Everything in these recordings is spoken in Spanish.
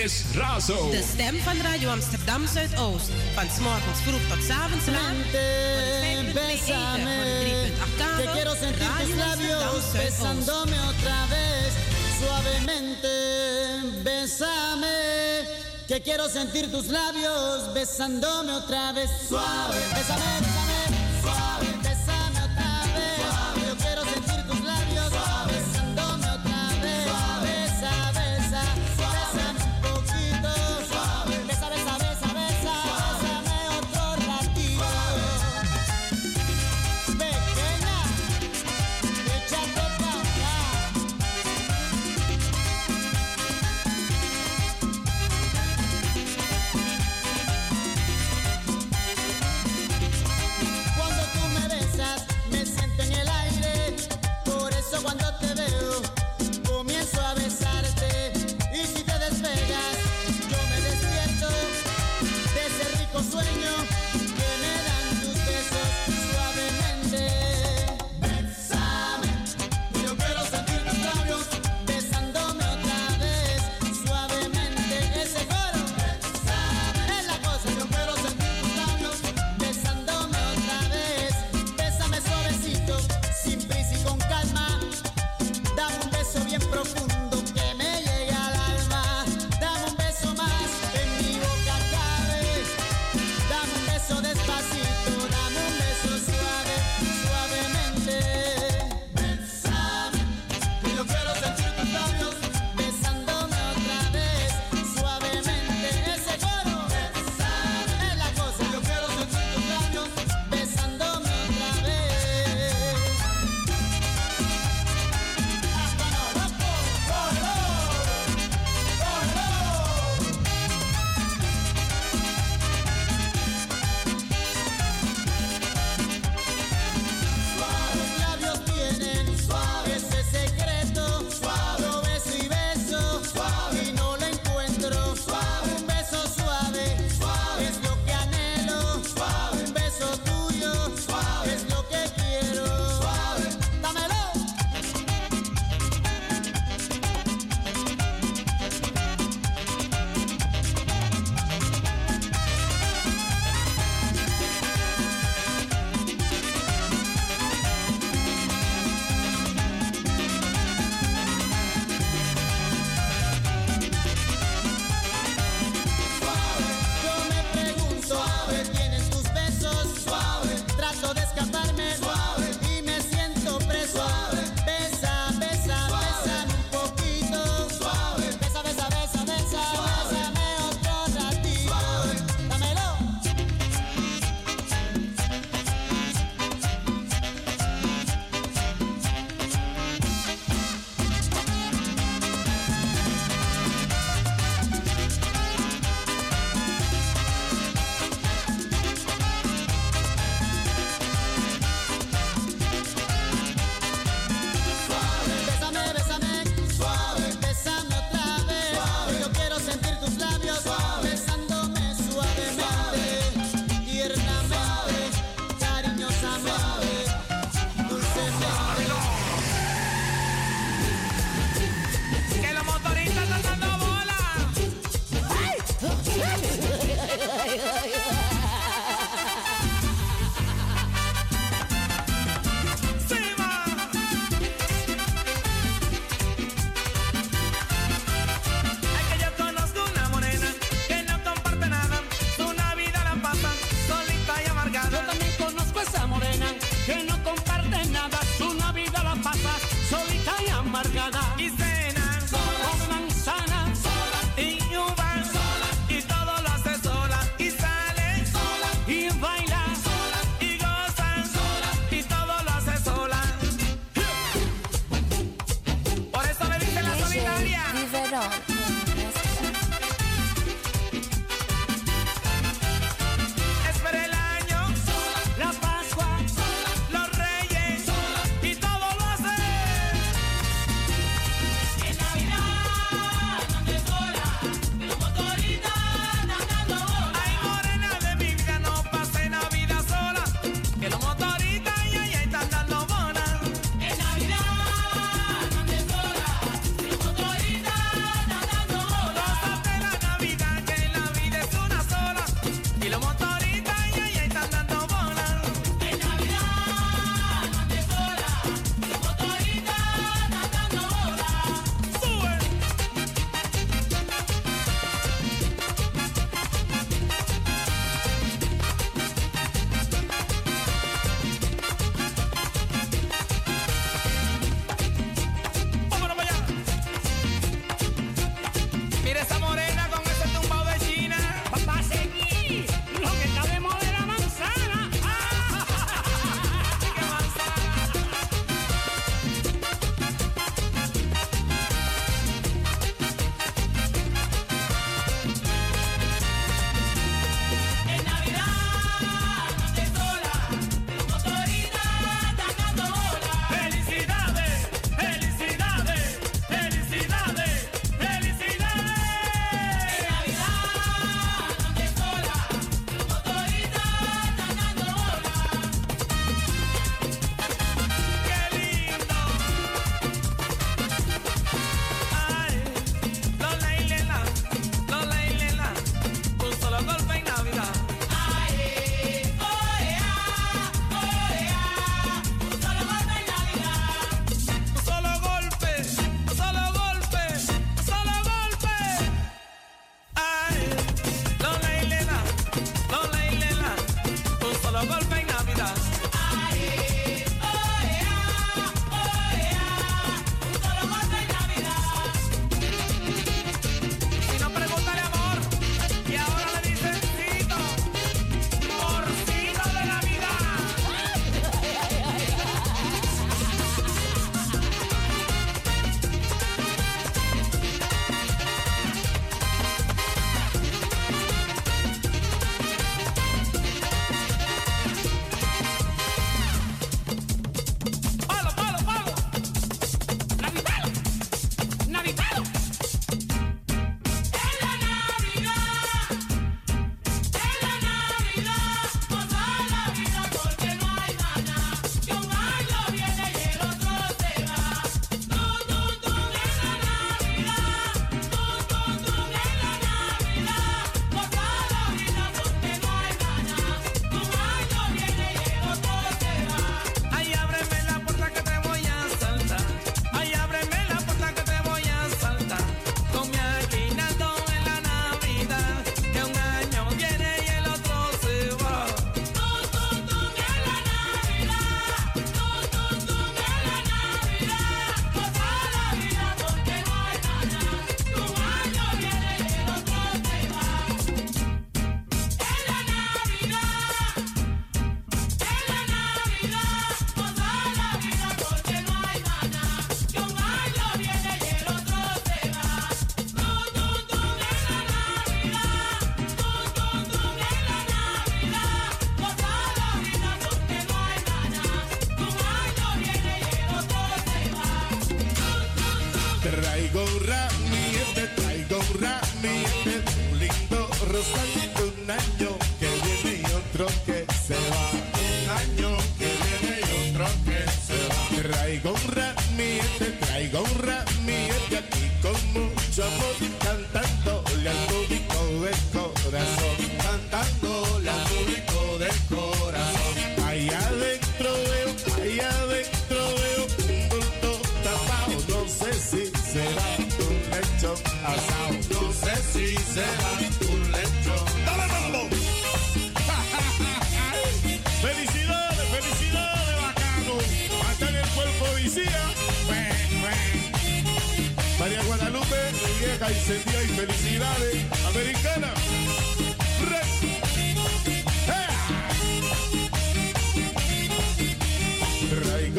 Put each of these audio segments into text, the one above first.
De stem van Radio Amsterdam Zuidoost. Van s morgens vroeg tot s avonds laat. Que quiero sentir tus labios besándome otra vez. Suavemente, bésame. Que quiero sentir tus labios besándome otra vez. Suave, bésame,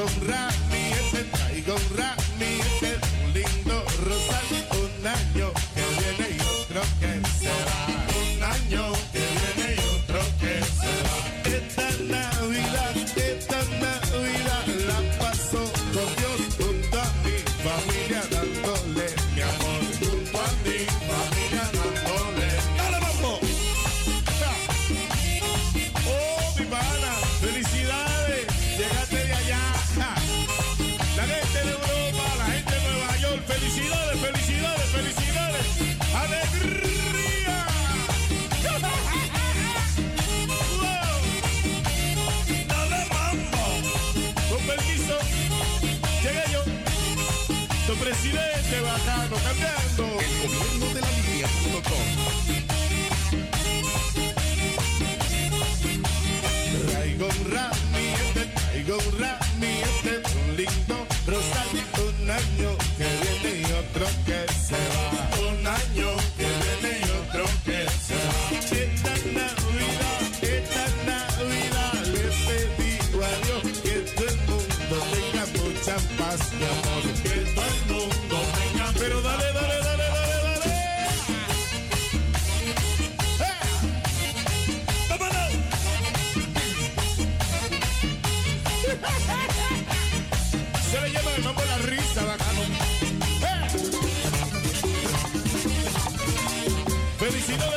Traigo un rap, mi gente, rap. presidente bajano cambiando. El gobierno de la línea.com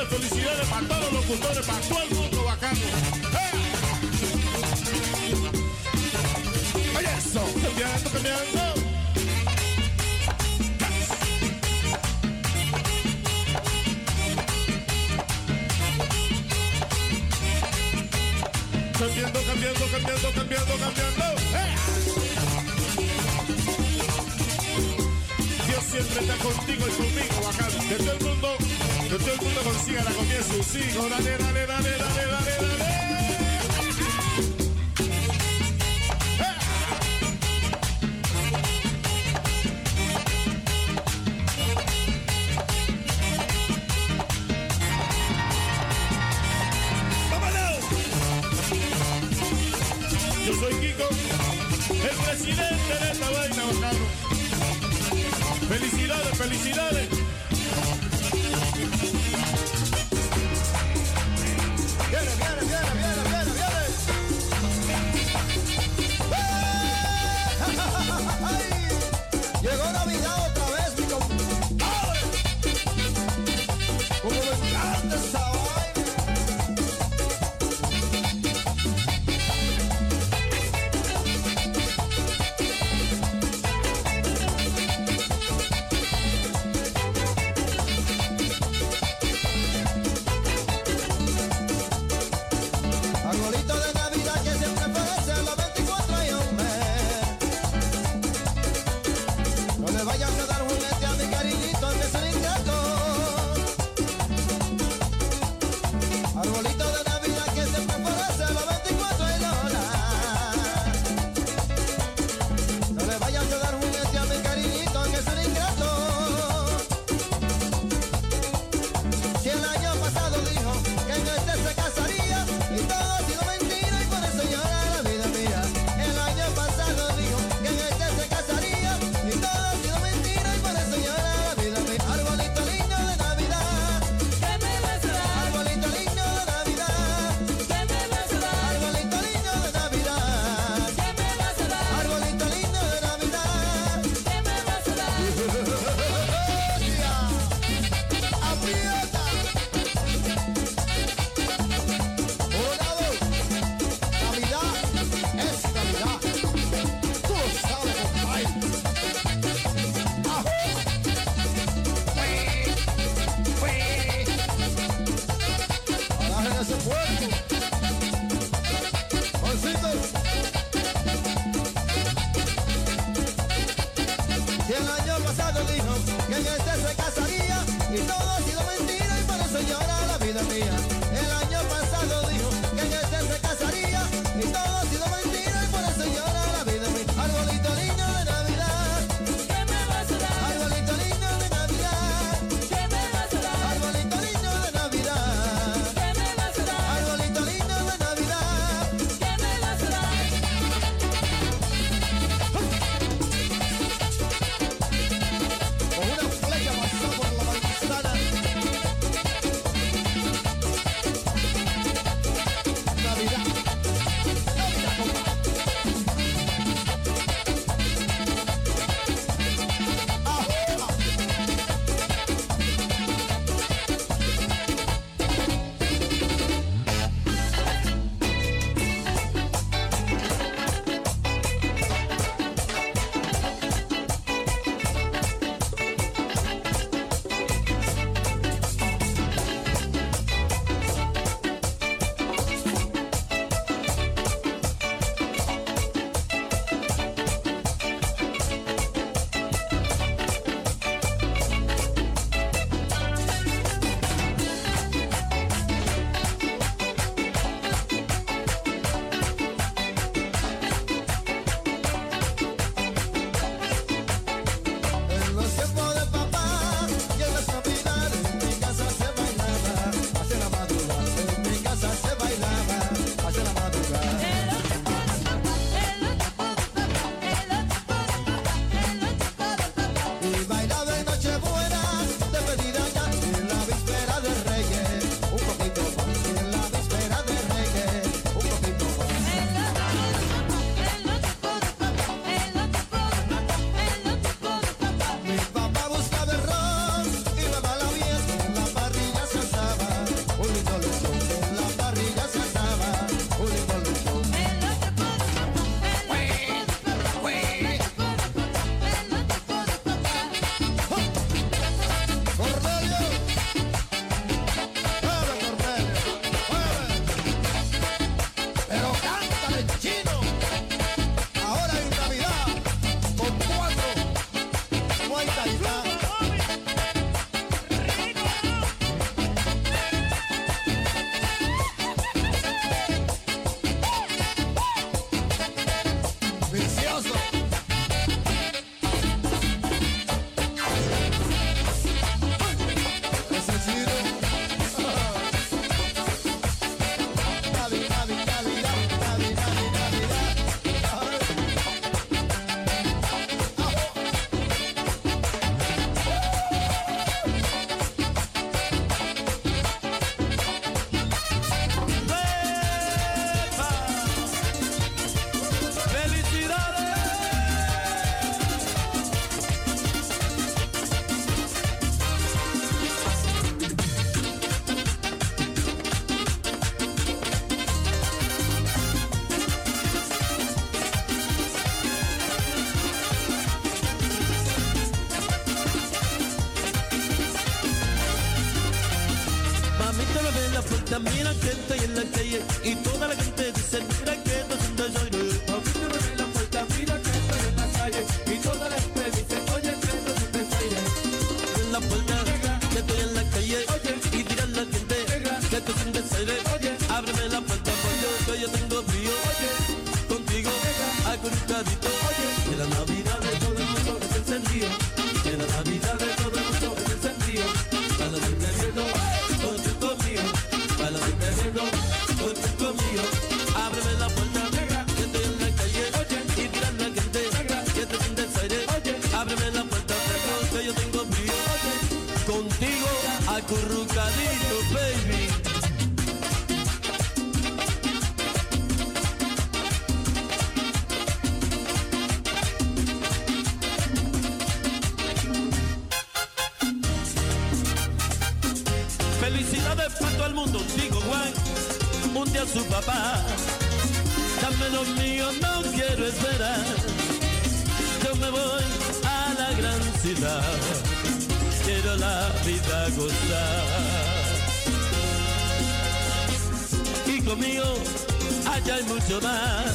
felicidades para todos los locutores, para todo el mundo bacano. ¡Eh! ¡Hey! Eso, cambiando, cambiando. Cambiando, cambiando, cambiando, cambiando, cambiando. Dios siempre está contigo y conmigo, bacano. Que todo el mundo todo el mundo consiga la comida de sus hijos. Dale, dale, dale, dale, dale, dale. Yo soy Kiko, el presidente de esta vaina, bacano. Felicidades, felicidades. Quiero la vida gozar. hijo mío, allá hay mucho más.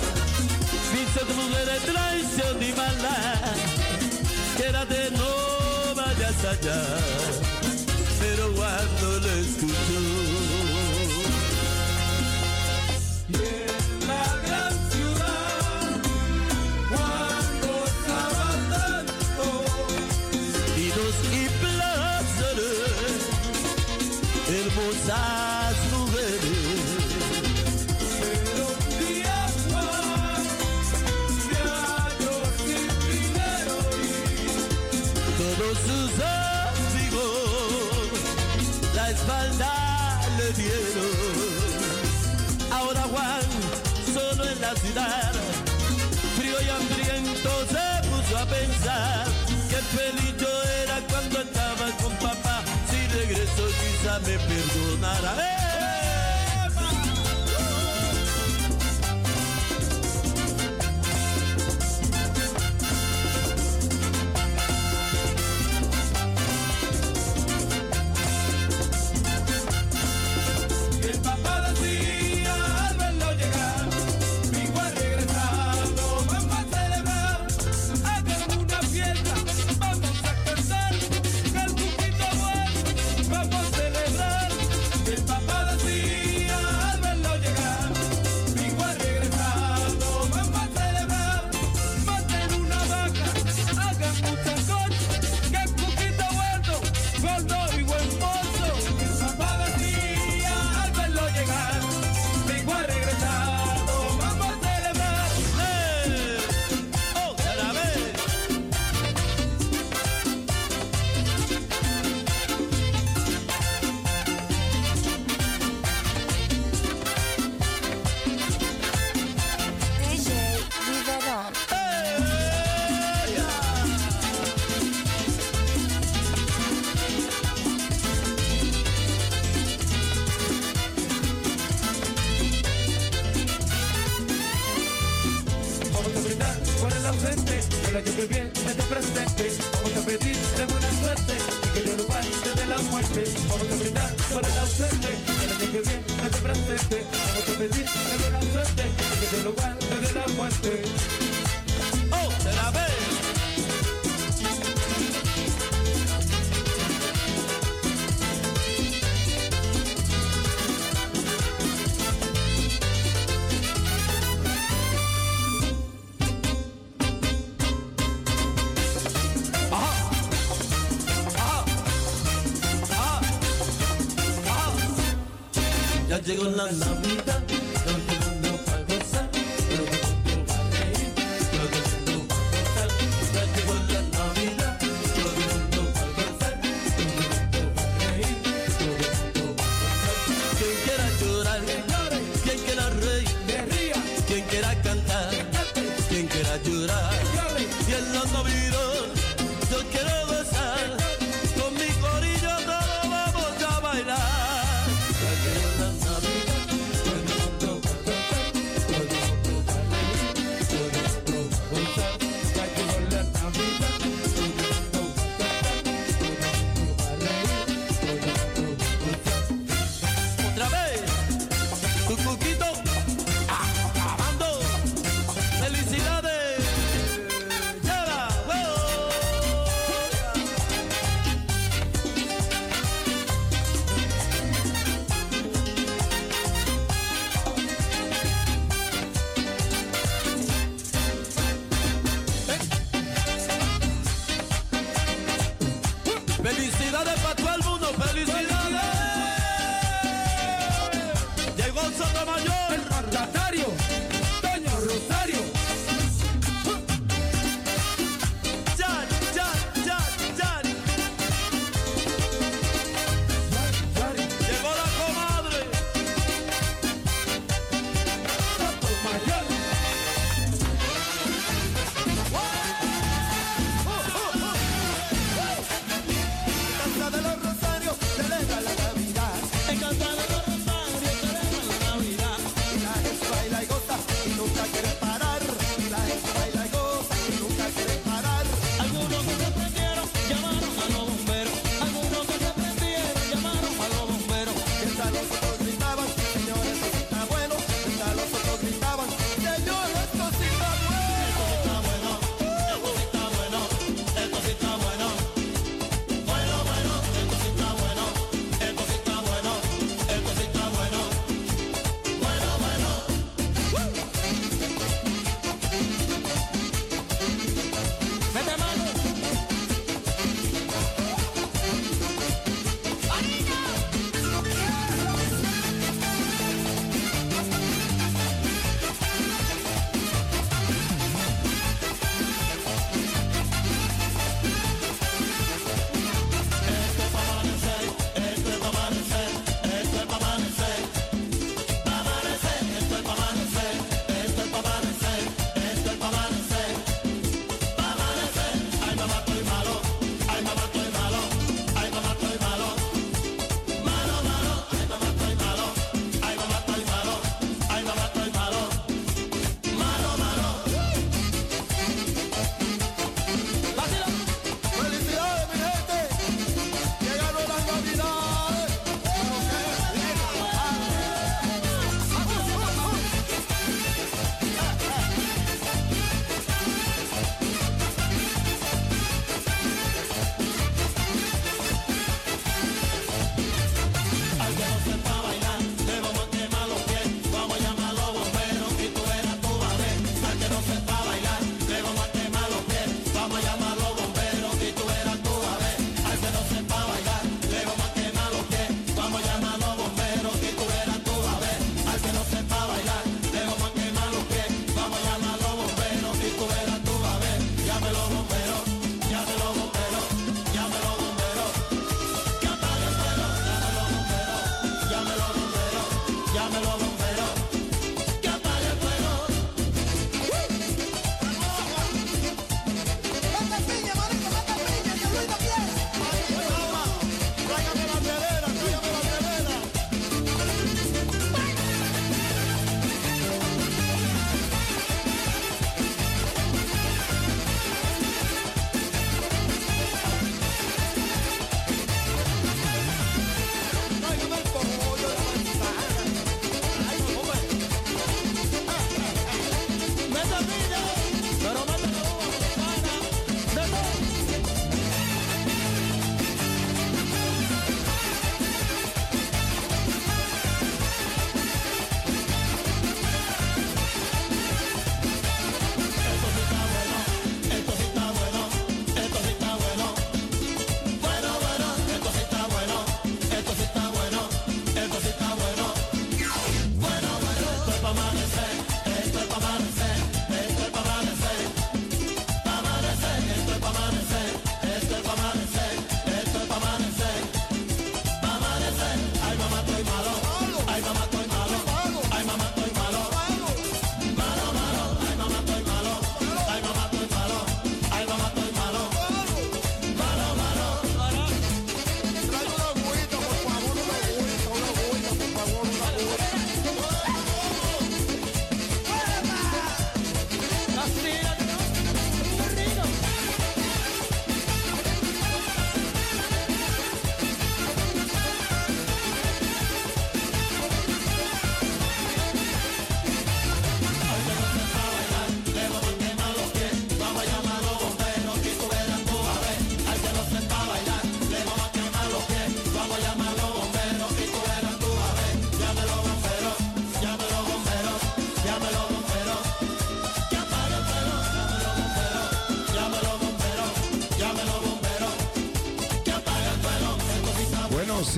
Visto de traición y maldad. Quédate, no vayas allá. Pero cuando lo escucho me perdonará.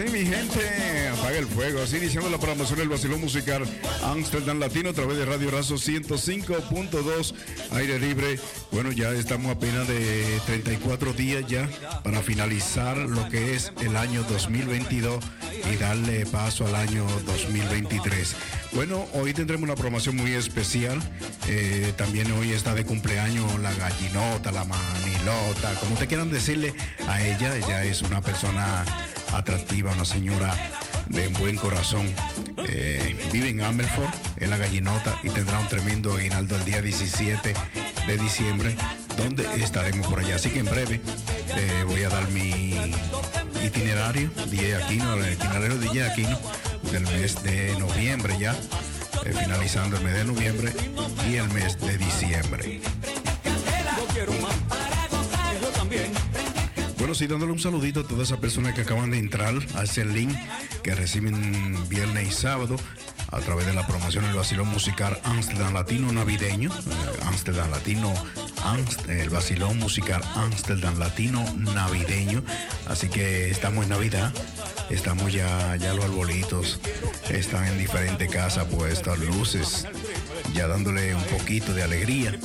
Sí, mi gente, apaga el fuego. Así iniciando la programación del vacilón musical Amsterdam Latino a través de Radio Razo 105.2, aire libre. Bueno, ya estamos apenas de 34 días ya para finalizar lo que es el año 2022 y darle paso al año 2023. Bueno, hoy tendremos una programación muy especial. Eh, también hoy está de cumpleaños la gallinota, la manilota, como te quieran decirle a ella. Ella es una persona atractiva, una señora de buen corazón. Eh, vive en Amelford, en la gallinota, y tendrá un tremendo aguinaldo el día 17 de diciembre, donde estaremos por allá. Así que en breve eh, voy a dar mi itinerario, DJ Aquino, el itinerario de DJ Aquino del mes de noviembre ya, eh, finalizando el mes de noviembre y el mes de diciembre. Bueno, sí, dándole un saludito a todas esas personas que acaban de entrar a ese link que reciben viernes y sábado a través de la promoción del vacilón musical Amsterdam Latino Navideño, eh, Amsterdam Latino, el vacilón musical Amsterdam Latino Navideño. Así que estamos en Navidad, estamos ya, ya los arbolitos, están en diferentes casas puestas, luces, ya dándole un poquito de alegría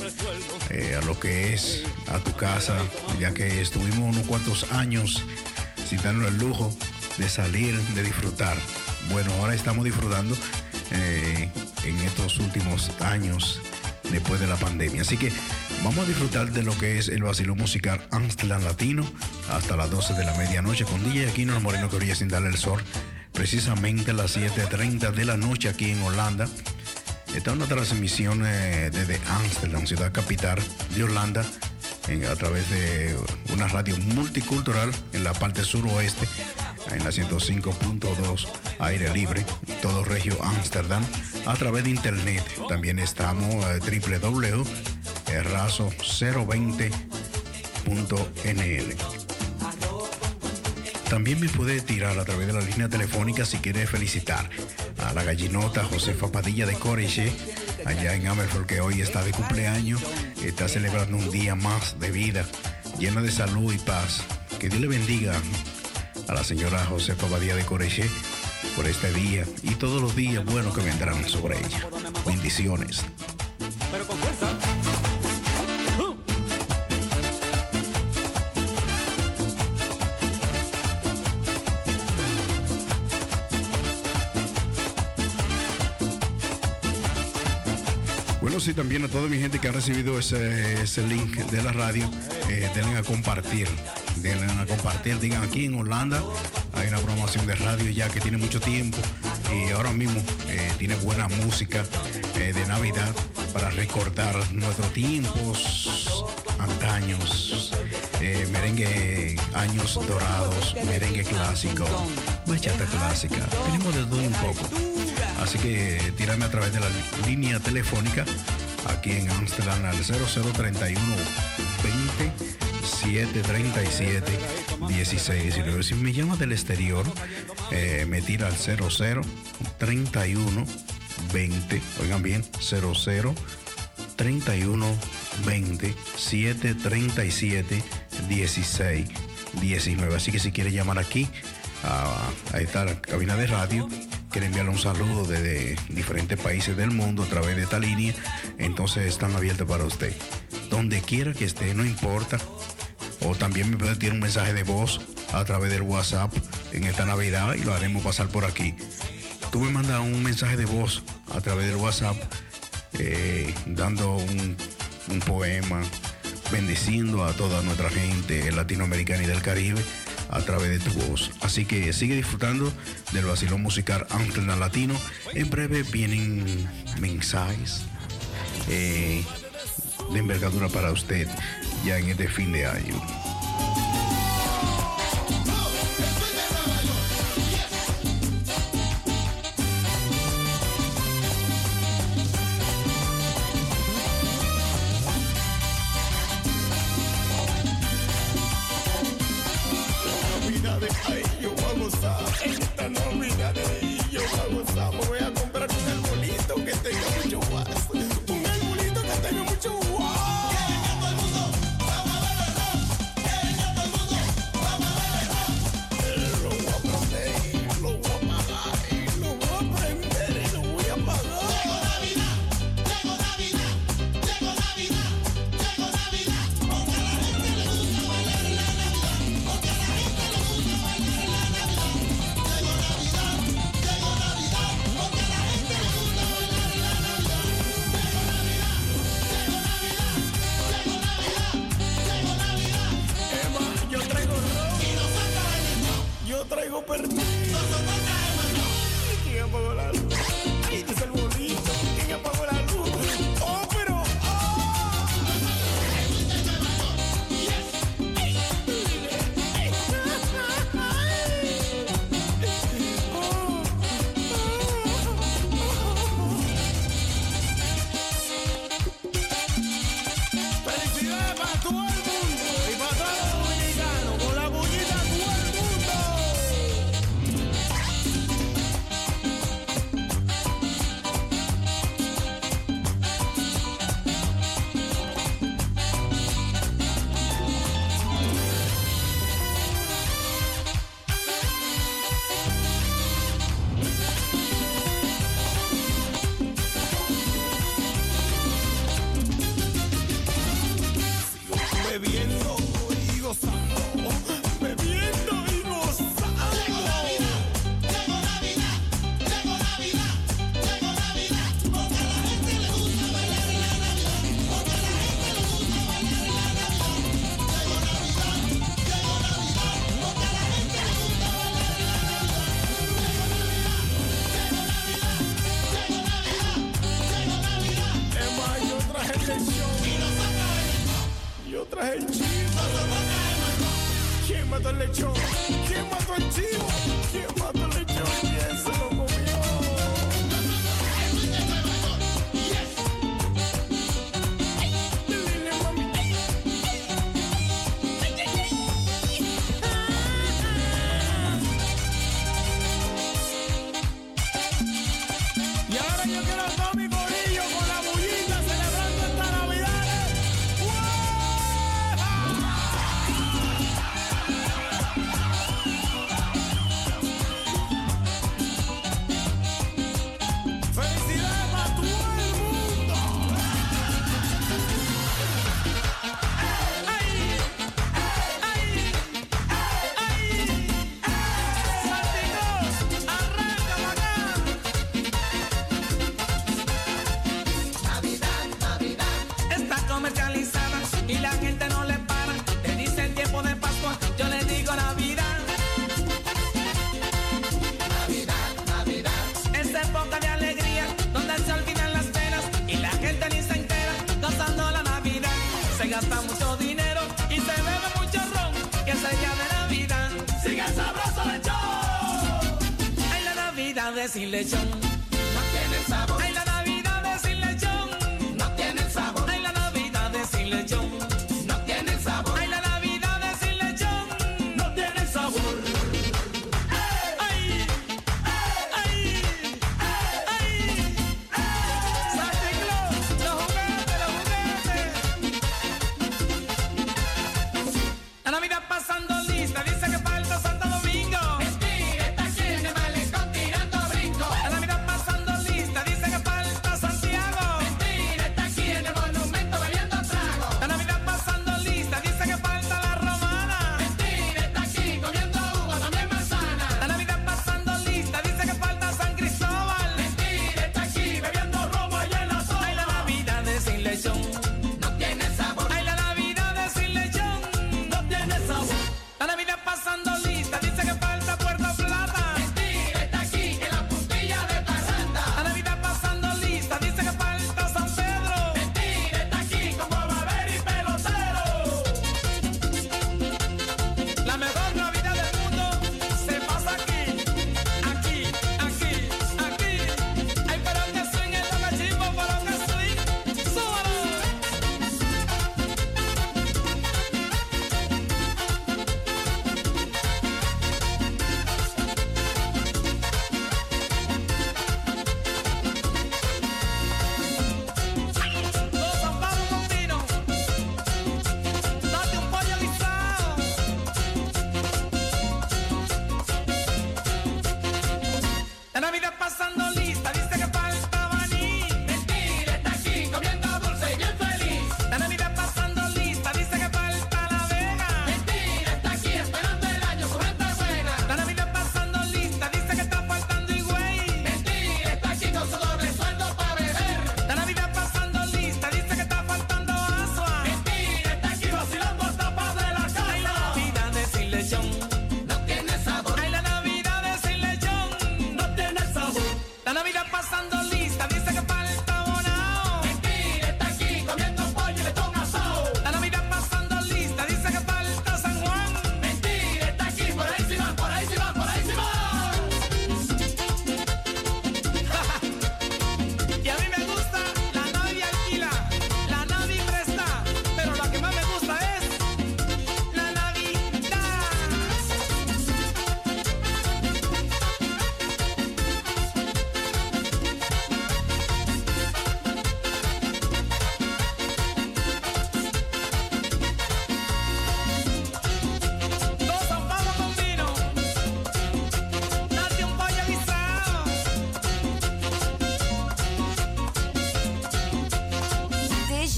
eh, a lo que es a tu casa, ya que estuvimos unos cuantos años sin darnos el lujo de salir, de disfrutar. Bueno, ahora estamos disfrutando eh, en estos últimos años después de la pandemia. Así que vamos a disfrutar de lo que es el vacilón musical Amsterdam Latino hasta las 12 de la medianoche con DJ Aquino Moreno que brilla sin darle el sol. Precisamente a las 7.30 de la noche aquí en Holanda. Esta es una transmisión eh, desde Amsterdam, ciudad capital de Holanda, a través de una radio multicultural en la parte suroeste, en la 105.2 aire libre, todo regio Amsterdam, a través de internet. También estamos eh, www.razo020.nl. También me puede tirar a través de la línea telefónica si quiere felicitar a la gallinota Josefa Padilla de Coreche, allá en Amerford, que hoy está de cumpleaños, está celebrando un día más de vida, llena de salud y paz. Que Dios le bendiga a la señora Josefa Padilla de Coreche por este día y todos los días buenos que vendrán sobre ella. Bendiciones. Sí, también a toda mi gente que ha recibido ese, link de la radio, eh, denle a compartir, denle a compartir, digan aquí en Holanda hay una promoción de radio ya que tiene mucho tiempo y ahora mismo eh, tiene buena música eh, de Navidad para recordar nuestros tiempos antaños, merengue años dorados, merengue clásico, bachata clásica, tenemos de todo un poco. Así que tírame a través de la línea telefónica aquí en Amsterdam al 0031 20 737 16 Si me llama del exterior, eh, me tira al 00 31 20. Oigan bien, 00 31 20 737 16 19. Así que si quiere llamar aquí a, a esta cabina de radio, quiere enviarle un saludo desde diferentes países del mundo a través de esta línea, entonces están abiertos para usted. Donde quiera que esté, no importa o también me puede tirar un mensaje de voz a través del WhatsApp en esta Navidad y lo haremos pasar por aquí. Tú me mandas un mensaje de voz a través del WhatsApp eh, dando un, poema, bendiciendo a toda nuestra gente latinoamericana y del Caribe a través de tu voz. Así que sigue disfrutando del vacilón musical Amsterdam Latino. En breve vienen mensajes eh, de envergadura para usted ya en este fin de año.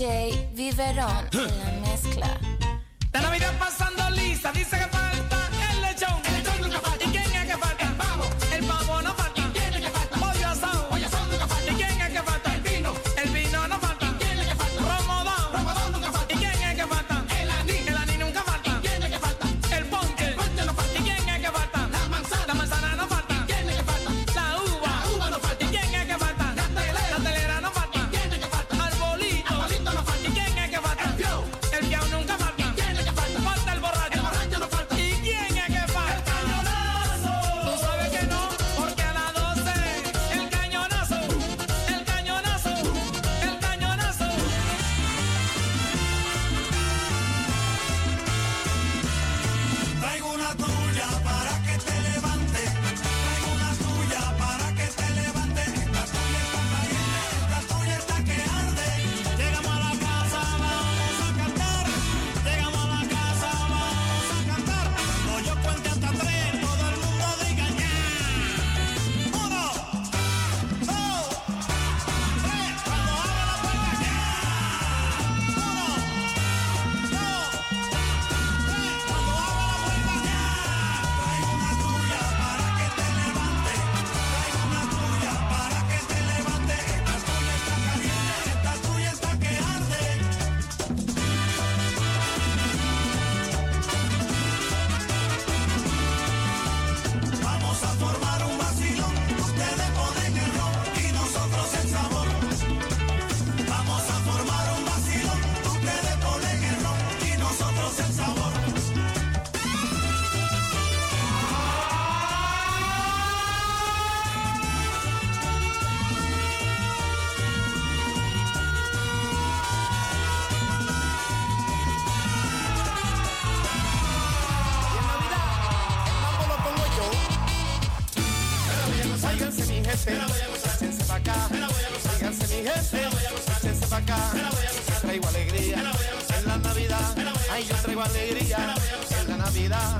DJ Viverón en la mezcla. La Navidad pasando lista, dice que falta alegría, la Navidad,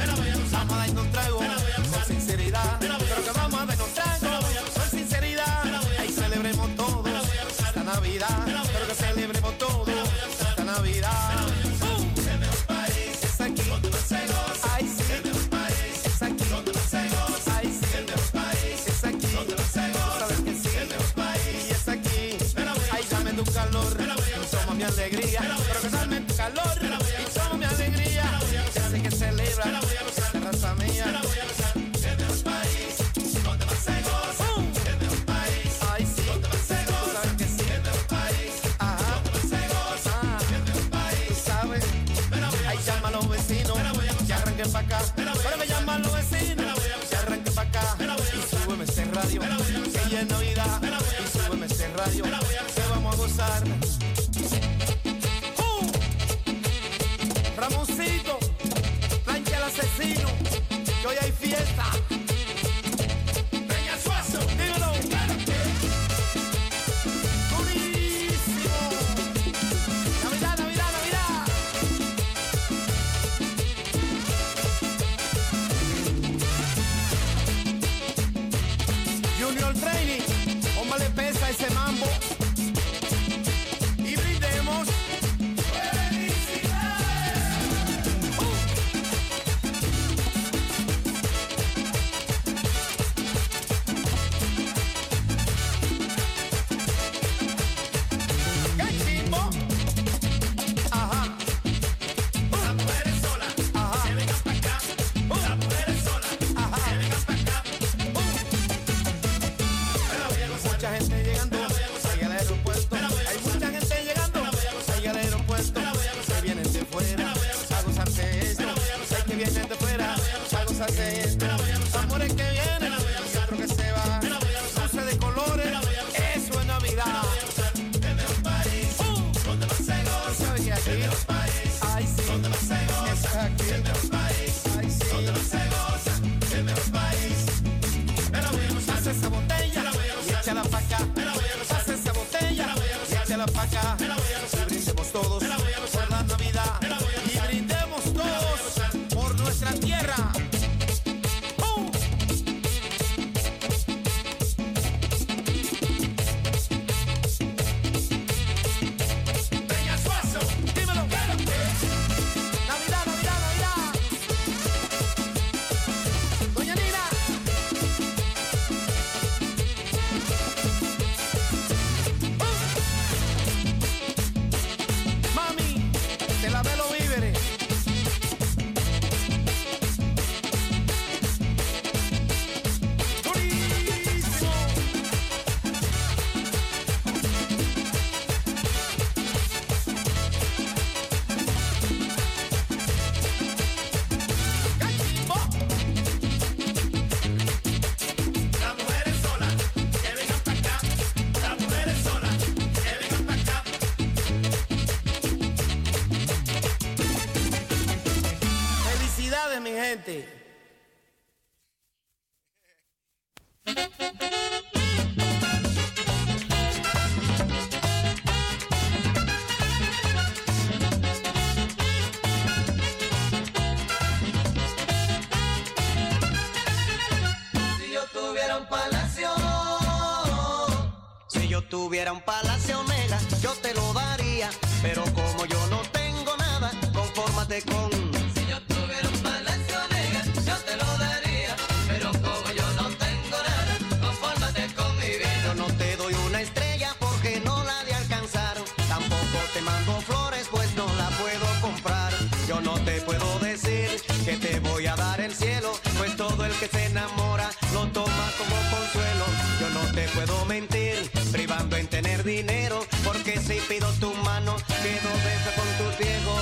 tuviera un palacio negra, yo te lo daría. Pero como yo no tengo nada, confórmate con. si yo tuviera un palacio negra, yo te lo daría. Pero como yo no tengo nada, confórmate con mi vida. Yo no te doy una estrella porque no la de alcanzar. Tampoco te mando flores, pues no la puedo comprar. Yo no te puedo decir que te voy a dar el cielo, pues todo el que se enamora lo toma como Yo no te puedo mentir, privando en tener dinero, porque si pido tu mano, quedo beso con tus viejos.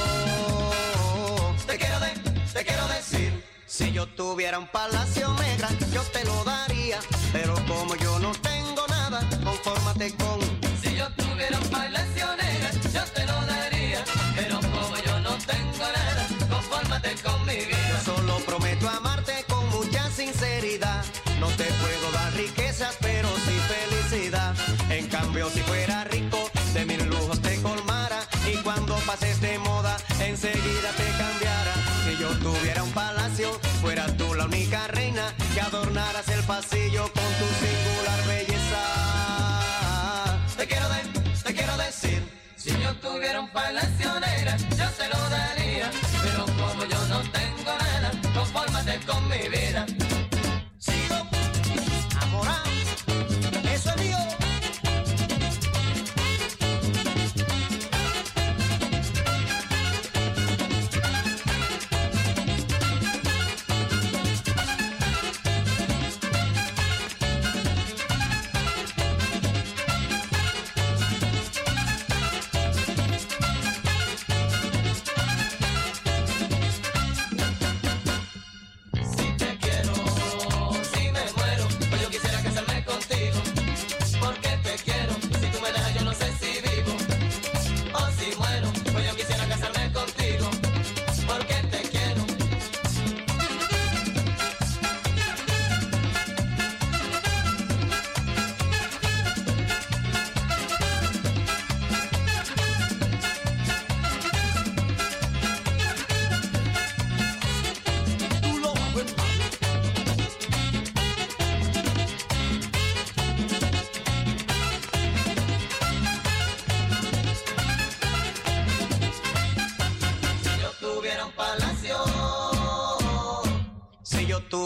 Te quiero, de- te quiero decir, si yo tuviera un palacio negra, yo te lo daría, pero como yo no tengo nada, confórmate con. Si yo tuviera un palacio negra, yo te lo daría. Pero como yo no tengo nada, confórmate con mi vida. Yo solo prometo amarte con mucha sinceridad. No te puedo dar riquezas, pero sin felicidad. En cambio, si fuera rico, de mil lujos te colmara y cuando pases de moda, enseguida te cambiara. Si yo tuviera un palacio, fueras tú la única reina que adornaras el pasillo con tu singular belleza. Te quiero, de, te quiero decir. Si yo tuviera un palacio negra, yo se lo daría. Pero como yo no tengo nada, confórmate con mi vida.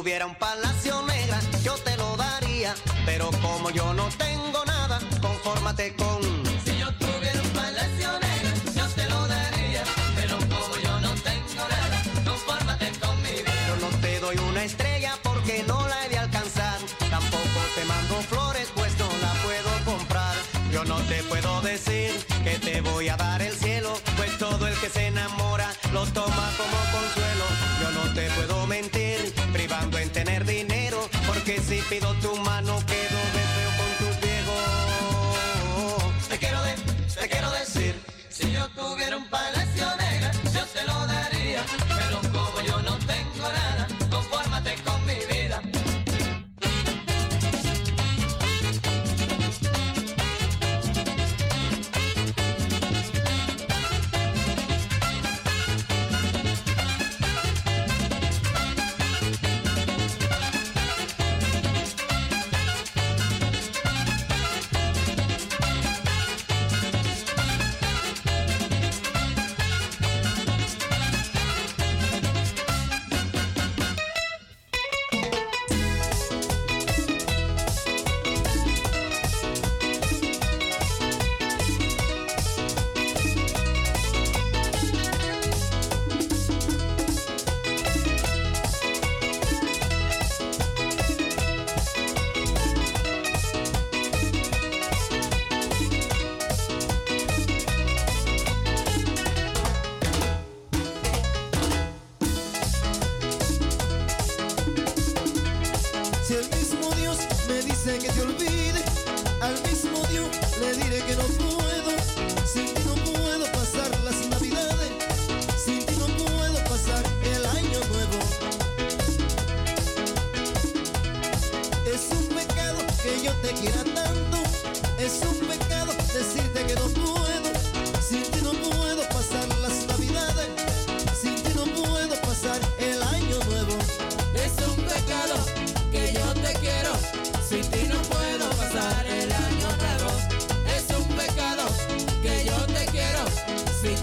hubiera rápido tú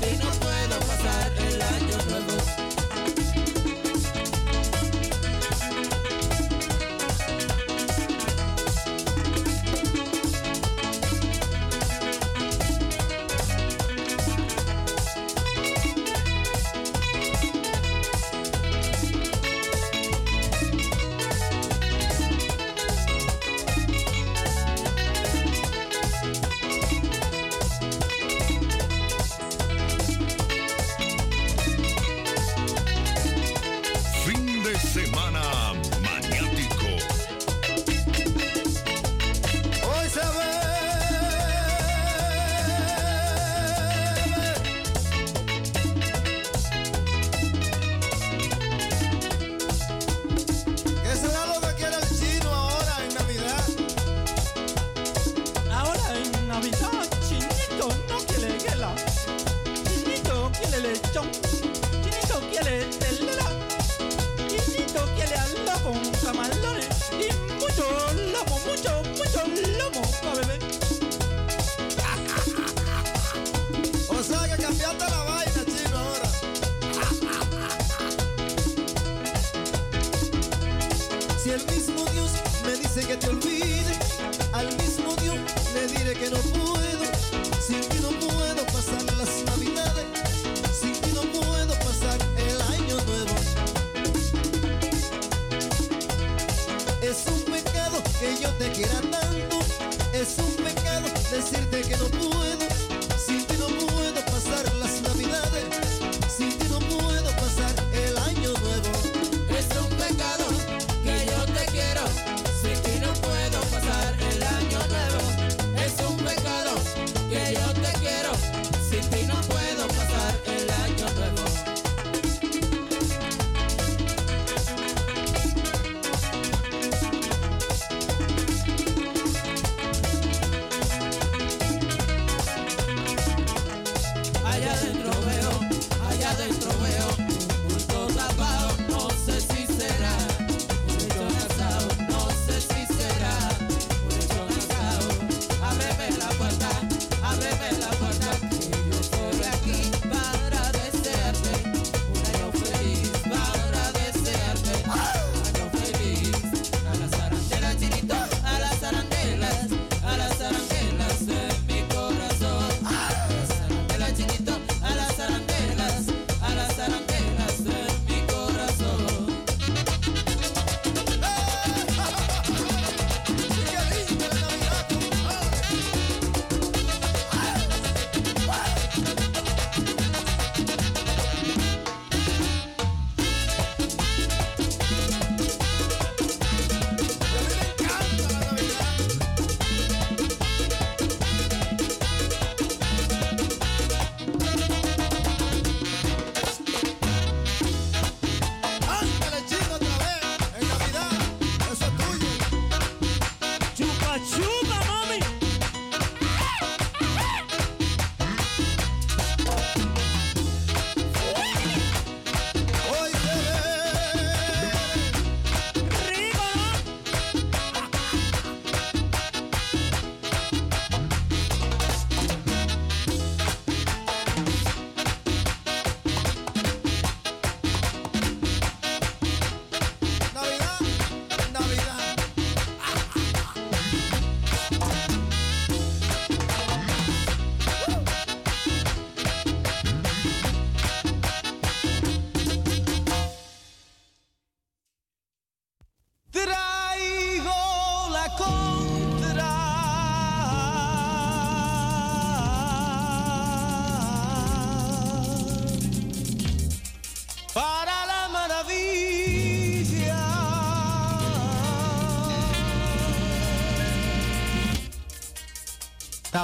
They don't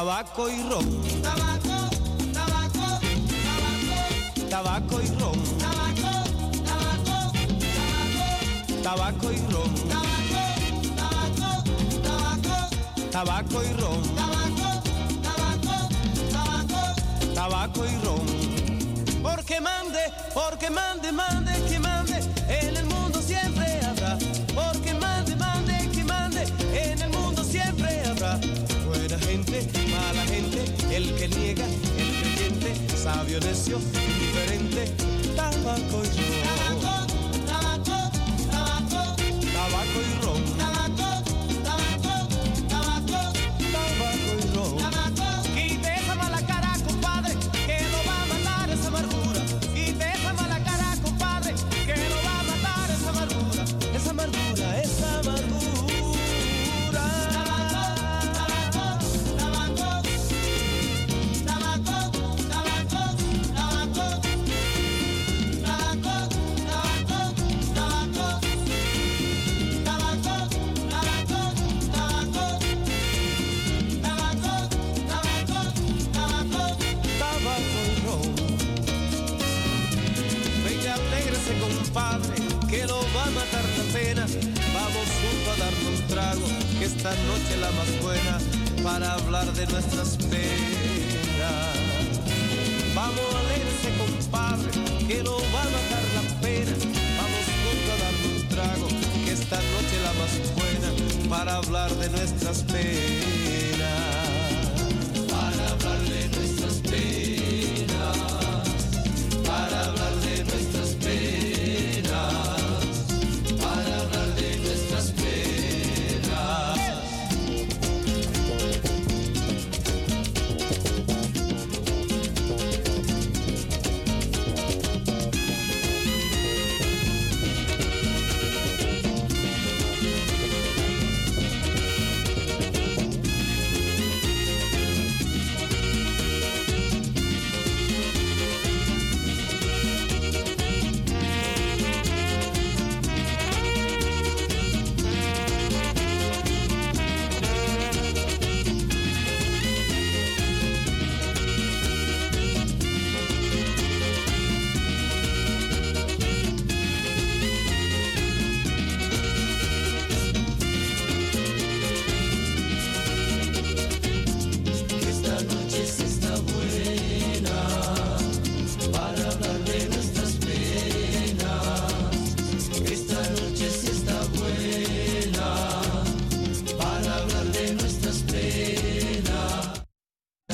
tabaco y ron. Tabaco, tabaco, tabaco. Tabaco y ron. Tabaco, tabaco, tabaco. Tabaco y ron. Tabaco, tabaco, tabaco. Tabaco y ron. Tabaco, tabaco, tabaco. Tabaco y ron. Porque mande, porque mande, mande you your. la más buena para hablar de nuestras penas.